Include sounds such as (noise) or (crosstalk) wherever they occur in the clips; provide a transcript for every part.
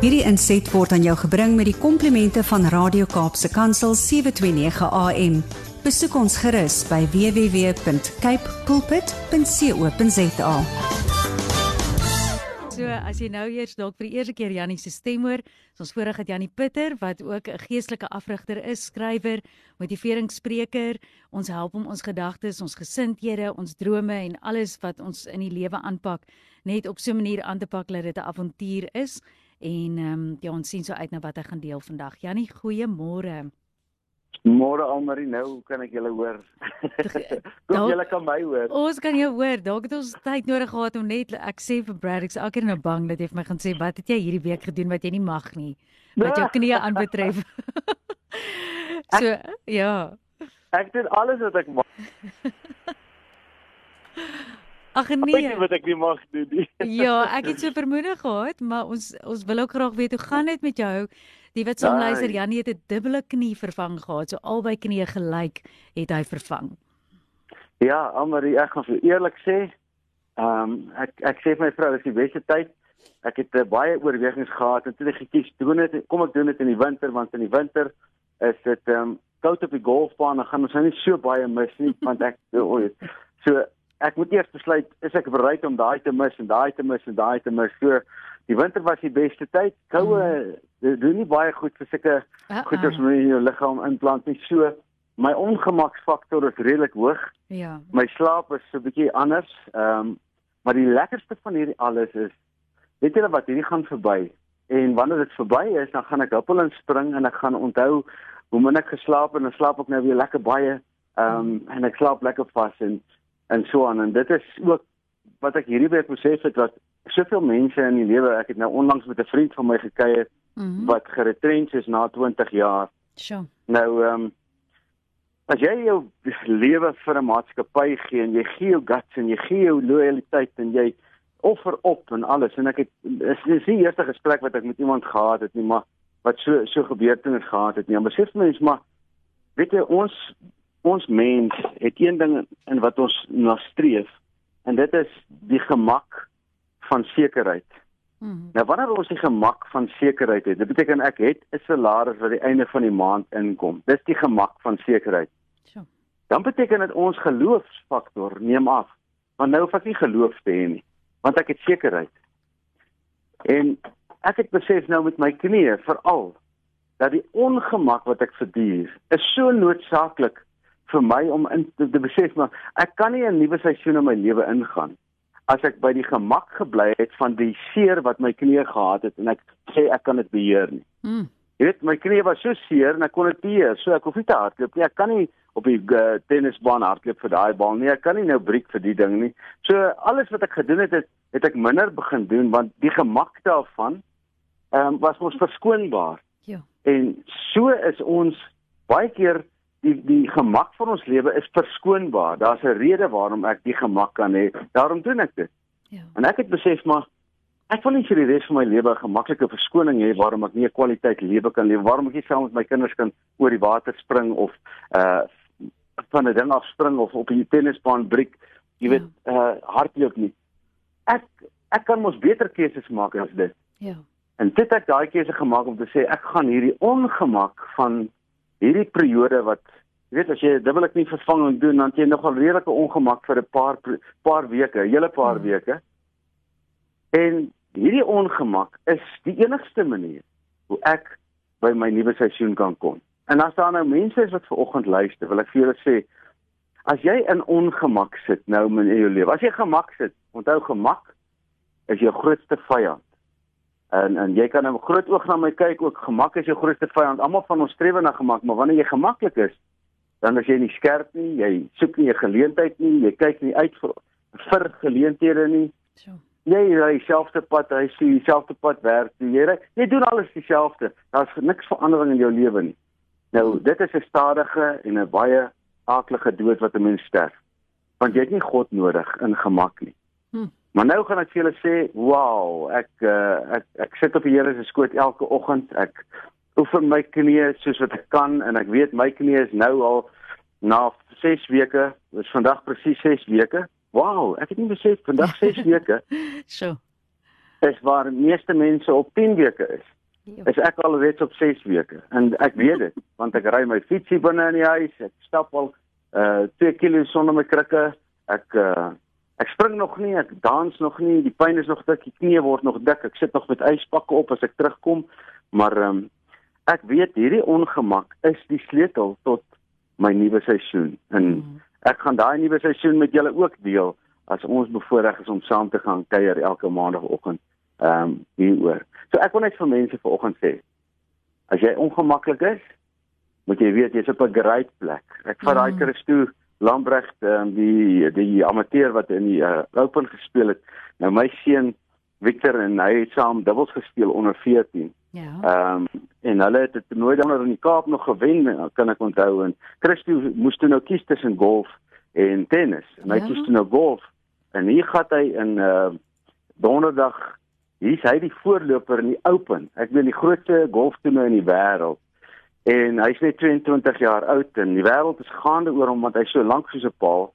Hierdie inset word aan jou gebring met die komplimente van Radio Kaapse Kansel 729 AM. Besoek ons gerus by www.cape pulpit.co.za. So as jy nou eers dalk vir die eerste keer Jannie se stem hoor, is ons voorreg dat Jannie Pitter wat ook 'n geestelike afrigter is, skrywer, motiveringsspreker, ons help om ons gedagtes, ons gesindhede, ons drome en alles wat ons in die lewe aanpak, net op so 'n manier aan te pak dat dit 'n avontuur is. En ehm um, ja, ons sien so uit na wat hy gaan deel vandag. Jannie, goeiemôre. Môre Almarie, nou kan ek julle hoor. (laughs) Kom julle kan my hoor. Ons kan jou hoor. Dalk het ons tyd nodig gehad om net ek sê vir Brad, ek's elke keer nou bang dat hy vir my gaan sê wat het jy hierdie week gedoen wat jy nie mag nie. Wat jou knie (laughs) aanbetref. so, ek, ja. Ek doen alles wat ek mag. (laughs) Ag nee. Ek weet wat ek nie mag doen nie. (laughs) ja, ek het so vermoede gehad, maar ons ons wil ook graag weet hoe gaan dit met jou? Die wat som luister, Janie het 'n dubbele knie vervang gehad, so albei knieë gelyk het hy vervang. Ja, Almarie, ek gaan vir eerlik sê, ehm um, ek ek sê vir my vrou, dis die beste tyd. Ek het uh, baie oorwegings gehad en toe ek gekies doen dit, kom ek doen dit in die winter want in die winter is dit ehm um, koud op die golfbaan, dan gaan ons nou nie so baie mis nie want ek (laughs) ooit. So ek moet eers besluit is ek bereid om daai te mis en daai te mis en daai te mis. So die winter was die beste tyd. Koue mm. doen nie baie goed vir sulke uh -uh. goeders in jou liggaam implant nie. So my ongemaksfaktor is redelik hoog. Ja. My slaap is so 'n bietjie anders. Ehm um, maar die lekkerste van hierdie alles is weet julle wat hierdie gaan verby. En wanneer dit verby is, dan gaan ek huppel en spring en ek gaan onthou hoe min ek geslaap en dan slaap ek nou weer lekker baie. Ehm um, mm. en ek slaap lekker vas en en so aan en dit is ook wat ek hierdie week besef het dat soveel mense in die lewe ek het nou onlangs met 'n vriend van my gekuier mm -hmm. wat geretrench is na 20 jaar. Sure. Nou ehm um, as jy jou lewe vir 'n maatskappy gee en jy gee jou guts en jy gee jou loyaliteit en jy offer op en alles en ek het is, is die eerste gesprek wat ek met iemand gehad het nie maar wat so so gebeurtenis gehad het nie. Maar besef mense maar weet jy ons ons mens het een ding in wat ons na streef en dit is die gemak van sekerheid. Mm -hmm. Nou wanneer ons die gemak van sekerheid het, dit beteken ek het 'n salaris wat die einde van die maand inkom. Dis die gemak van sekerheid. So. Dan beteken dit ons geloofsfaktor neem af. Want nou hoef ek nie geloof te hê nie, want ek het sekerheid. En ek het besef nou met my knieë veral dat die ongemak wat ek verduur is so noodsaaklik vir my om in te, te besef maar ek kan nie 'n nuwe seisoen in my lewe ingaan as ek by die gemak gebly het van die seer wat my knie gehad het en ek sê ek kan dit beheer nie. Mm. Jy weet my knie was so seer en ek kon dit beheer, so ek hoef nie te hardloop nie. Ek kan nie op die uh, tennisbaan hardloop vir daai bal nie. Ek kan nie nou breek vir die ding nie. So alles wat ek gedoen het, het, het ek minder begin doen want die gemak daarvan ehm um, was ons verskoonbaar. Ja. En so is ons baie keer die die gemak van ons lewe is verskoonbaar. Daar's 'n rede waarom ek die gemak kan hê. Daarom doen ek dit. Ja. En ek het besef maar ek wil nie vir die res van my lewe 'n gemaklike verskoning hê waarom ek nie 'n kwaliteit lewe kan leef, waarom ek nie saam met my kinders kan oor die water spring of uh van 'n ding af spring of op die tennisbaan breek, jy weet, ja. uh hardloop nie. Ek ek kan mos beter keuses maak as dit. Ja. En dit het ek daai keuse gemaak om te sê ek gaan hierdie ongemak van hierdie periode wat jy weet as jy dubbelik nie vervanging doen dan jy nogal redelike ongemak vir 'n paar paar weke, 'n hele paar hmm. weke. En hierdie ongemak is die enigste manier hoe ek by my nuwe seisoen kan kom. En as daar nou mense is wat ver oggend luister, wil ek vir julle sê as jy in ongemak sit nou in jou lewe, as jy gemak sit, onthou gemak is jou grootste vyand. En en jy kan 'n groot oog na my kyk ook gemak is jou grootste vyand. Almal van ons streef na gemak, maar wanneer jy gemaklik is, dan as jy nie skerp nie, jy soek nie 'n geleentheid nie, jy kyk nie uit vir vir geleenthede nie. So. Jy ry dieselfde pad, jy sien dieselfde pad werk, jy ry, jy doen alles dieselfde. Daar's niks verandering in jou lewe nie. Nou, dit is 'n stadige en 'n baie aaklige dood wat 'n mens sterf. Want jy het nie God nodig in gemak nie. Hm. Maar nou gaan ek vir julle sê, wow, ek uh, ek ek sit op die Here se skoot elke oggend. Ek oefen my knieë soos wat ek kan en ek weet my knieë is nou al na 6 weke, dit is vandag presies 6 weke. Wow, ek het nie besef vandag 6 (laughs) weke. so. is waar meeste mense op 10 weke is. Ja. Is ek al reeds op 6 weke en ek weet dit (laughs) want ek ry my fietsie binne in die huis, ek stap al uh 2 km sonder my krikke. Ek uh ek spring nog nie, ek dans nog nie, die pyn is nog dik, die knie word nog dik. Ek sit nog met yspakke op as ek terugkom, maar ehm um, ek weet hierdie ongemak is die sleutel tot my nuwe seisoen. En mm. ek gaan daai nuwe seisoen met julle ook deel as ons bevoorreg is om saam te gaan kuier elke maandagooggend ehm um, hieroor. So ek wil net vir mense vanoggend sê, as jy ongemaklik is, moet jy weet jy's op 'n great plek. Ek vat daai mm. Christo Lambrecht um, die die amateur wat in die uh, Open gespeel het. Nou my seun Victor en hy het saam dubbels gespeel onder 14. Ja. Ehm um, en hulle het dit nooit dan in die Kaap nog gewen kan ek onthou en Christo moes toe nou kies tussen golf en tennis. En hy ja. kies toe nou golf en hier gaan hy in uh donderdag hier's hy die voorloper in die Open. Ek weet die grootste golftoernooi in die wêreld. En hy's net 22 jaar oud en die wêreld is gaande oor hom want hy's so lank soos 'n paal.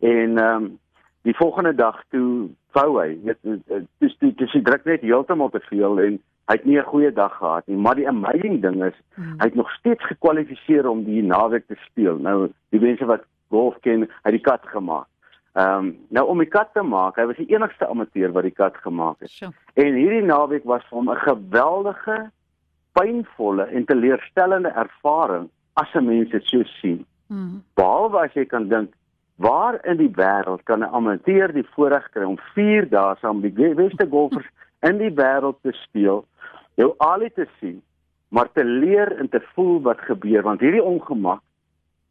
En ehm um, die volgende dag toe vou hy, weet dis dis dis hy druk net heeltemal te veel en hy het nie 'n goeie dag gehad nie. Maar die amazing ding is hmm. hy het nog steeds gekwalifiseer om die naweek te speel. Nou die mense wat golf ken, hy het die kat gemaak. Ehm um, nou om die kat te maak, hy was die enigste amateur wat die kat gemaak het. Sure. En hierdie naweek was vir hom 'n geweldige, pynvolle en teleurstellende ervaring as 'n mens dit so sien. Mm. Behalwe as jy kan dink, waar in die wêreld kan 'n amateur die voorreg kry om 4 dae saam met die beste golfers (laughs) in die wêreld te speel, jou al te sien, maar te leer en te voel wat gebeur want hierdie ongemak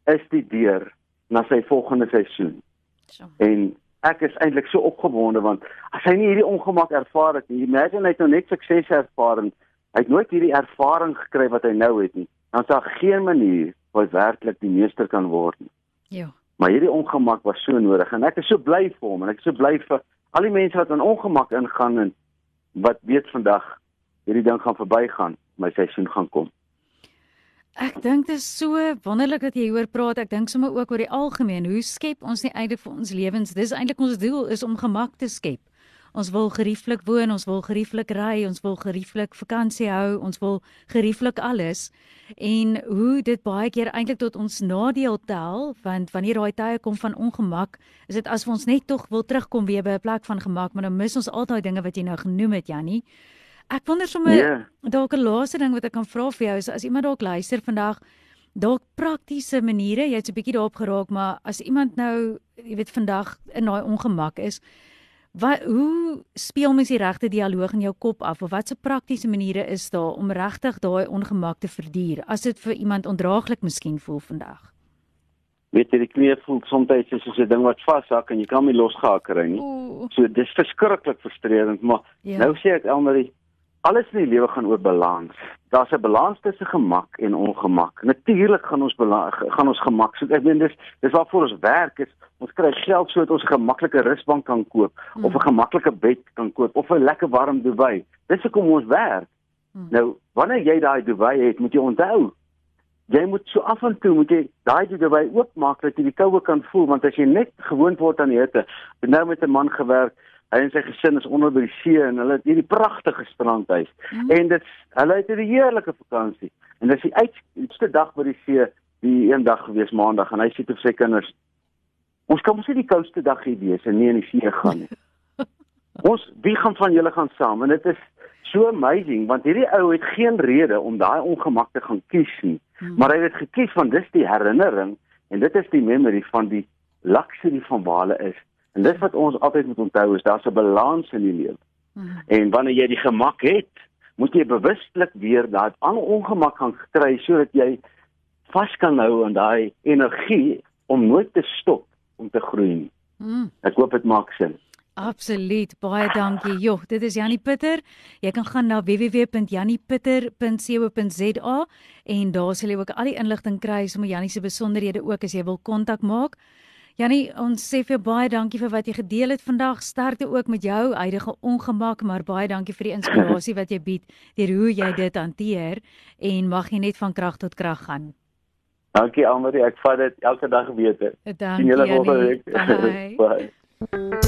is die deur na sy volgende seisoen. So. En ek is eintlik so opgewonde want as hy nie hierdie ongemak ervaar het nie, imagine hy het nou net sukses ervaar en hy het nooit hierdie ervaring gekry wat hy nou het nie. Dan sal geen manier wat werklik die meester kan word nie. Ja. Maar hierdie ongemak was so nodig en ek is so bly vir hom en ek is so bly vir al die mense wat in ongemak ingaan en wat weet vandag hierdie ding gaan verbygaan, my seisoen gaan kom. Ek dink dit is so wonderlik dat jy hieroor praat. Ek dink sommer ook oor die algemeen. Hoe skep ons nie einde vir ons lewens? Dis eintlik ons doel is om gemak te skep. Ons wil gerieflik woon, ons wil gerieflik ry, ons wil gerieflik vakansie hou, ons wil gerieflik alles. En hoe dit baie keer eintlik tot ons nadeel tel, want wanneer daai tye kom van ongemak, is dit as ons net tog wil terugkom weer by 'n plek van gemak, maar dan mis ons al daai dinge wat jy nou genoem het, Jannie. Ek wonder sommer yeah. Ja. dalk 'n laaste ding wat ek kan vra vir jou is as iemand dalk luister vandag dalk praktiese maniere, jy het so 'n bietjie daarop geraak, maar as iemand nou, jy weet vandag in daai ongemak is, wat hoe speel mens die regte dialoog in jou kop af of watse praktiese maniere is daar om regtig daai ongemak te verduur as dit vir iemand ondraaglik miskien voel vandag? Weet jy die knie voel soms is soos 'n ding wat vashak en jy kan nie losgehak kry nie. Oeh. So dis verskriklik frustrerend, maar ja. nou sê ek Elmarie alles in die lewe gaan oor balans. Daar's 'n balans tussen gemak en ongemak. Natuurlik gaan ons gaan ons gemak soek. Ek meen dis dis waarvoor ons werk is. Ons kry geld sodat ons 'n gemaklike rusbank kan koop hmm. of 'n gemaklike bed kan koop of 'n lekker warm dubai. Dis hoekom ons werk. Hmm. Nou, wanneer jy daai dubai het, moet jy onthou Jy moet so af en toe moet jy daai dubai oopmaak dat jy die koue kan voel want as jy net gewoond word aan die hitte, nou met 'n man gewerk, Hy en sy gesin is onder by die see en hulle het hierdie pragtige strandhuis. Mm. En dit hulle het 'n heerlike vakansie. En dis die uitste dag by die see, die een dag gewees maandag en hy sê vir sy kinders: "Ons kan mos nie die koudste dag hier wees en nie in die see gaan nie." (laughs) ons wie gaan van julle gaan saam? En dit is so amazing want hierdie ou het geen rede om daai ongemak te gaan kies nie. Mm. Maar hy het gekies want dis die herinnering en dit is die memory van die luxury van waar hulle is. En dis wat ons altyd moet onthou is daar's 'n balans in die lewe. Hmm. En wanneer jy die gemak het, moet jy bewuslik weer daai ander ongemak gaan kry sodat jy vas kan hou aan daai energie om nooit te stop om te groei nie. Hmm. Ek hoop dit maak sin. Absoluut. Baie dankie. Jo, dit is Janie Pitter. Jy kan gaan na www.janniepitter.co.za en daar sal jy ook al die inligting kry sommer Janie se besonderhede ook as jy wil kontak maak. Jannie, ons sê vir baie dankie vir wat jy gedeel het vandag. Sterkte ook met jou huidige ongemak, maar baie dankie vir die inspirasie wat jy bied deur hoe jy dit hanteer en mag jy net van krag tot krag gaan. Dankie Almarie, ek vat dit elke dag beter. Dankie. Sien julle volgende week. (laughs) Bye. Bye.